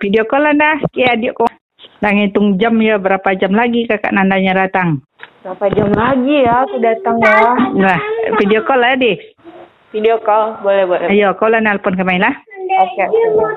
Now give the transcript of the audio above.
video call anda, ya dia kok. Dan hitung jam ya, berapa jam lagi kakak Nandanya datang. Berapa jam lagi ya aku datang ya? Nah, video call lah adik. Video call, boleh boleh. Ayo, call lah nelpon kami lah. Oke. oke.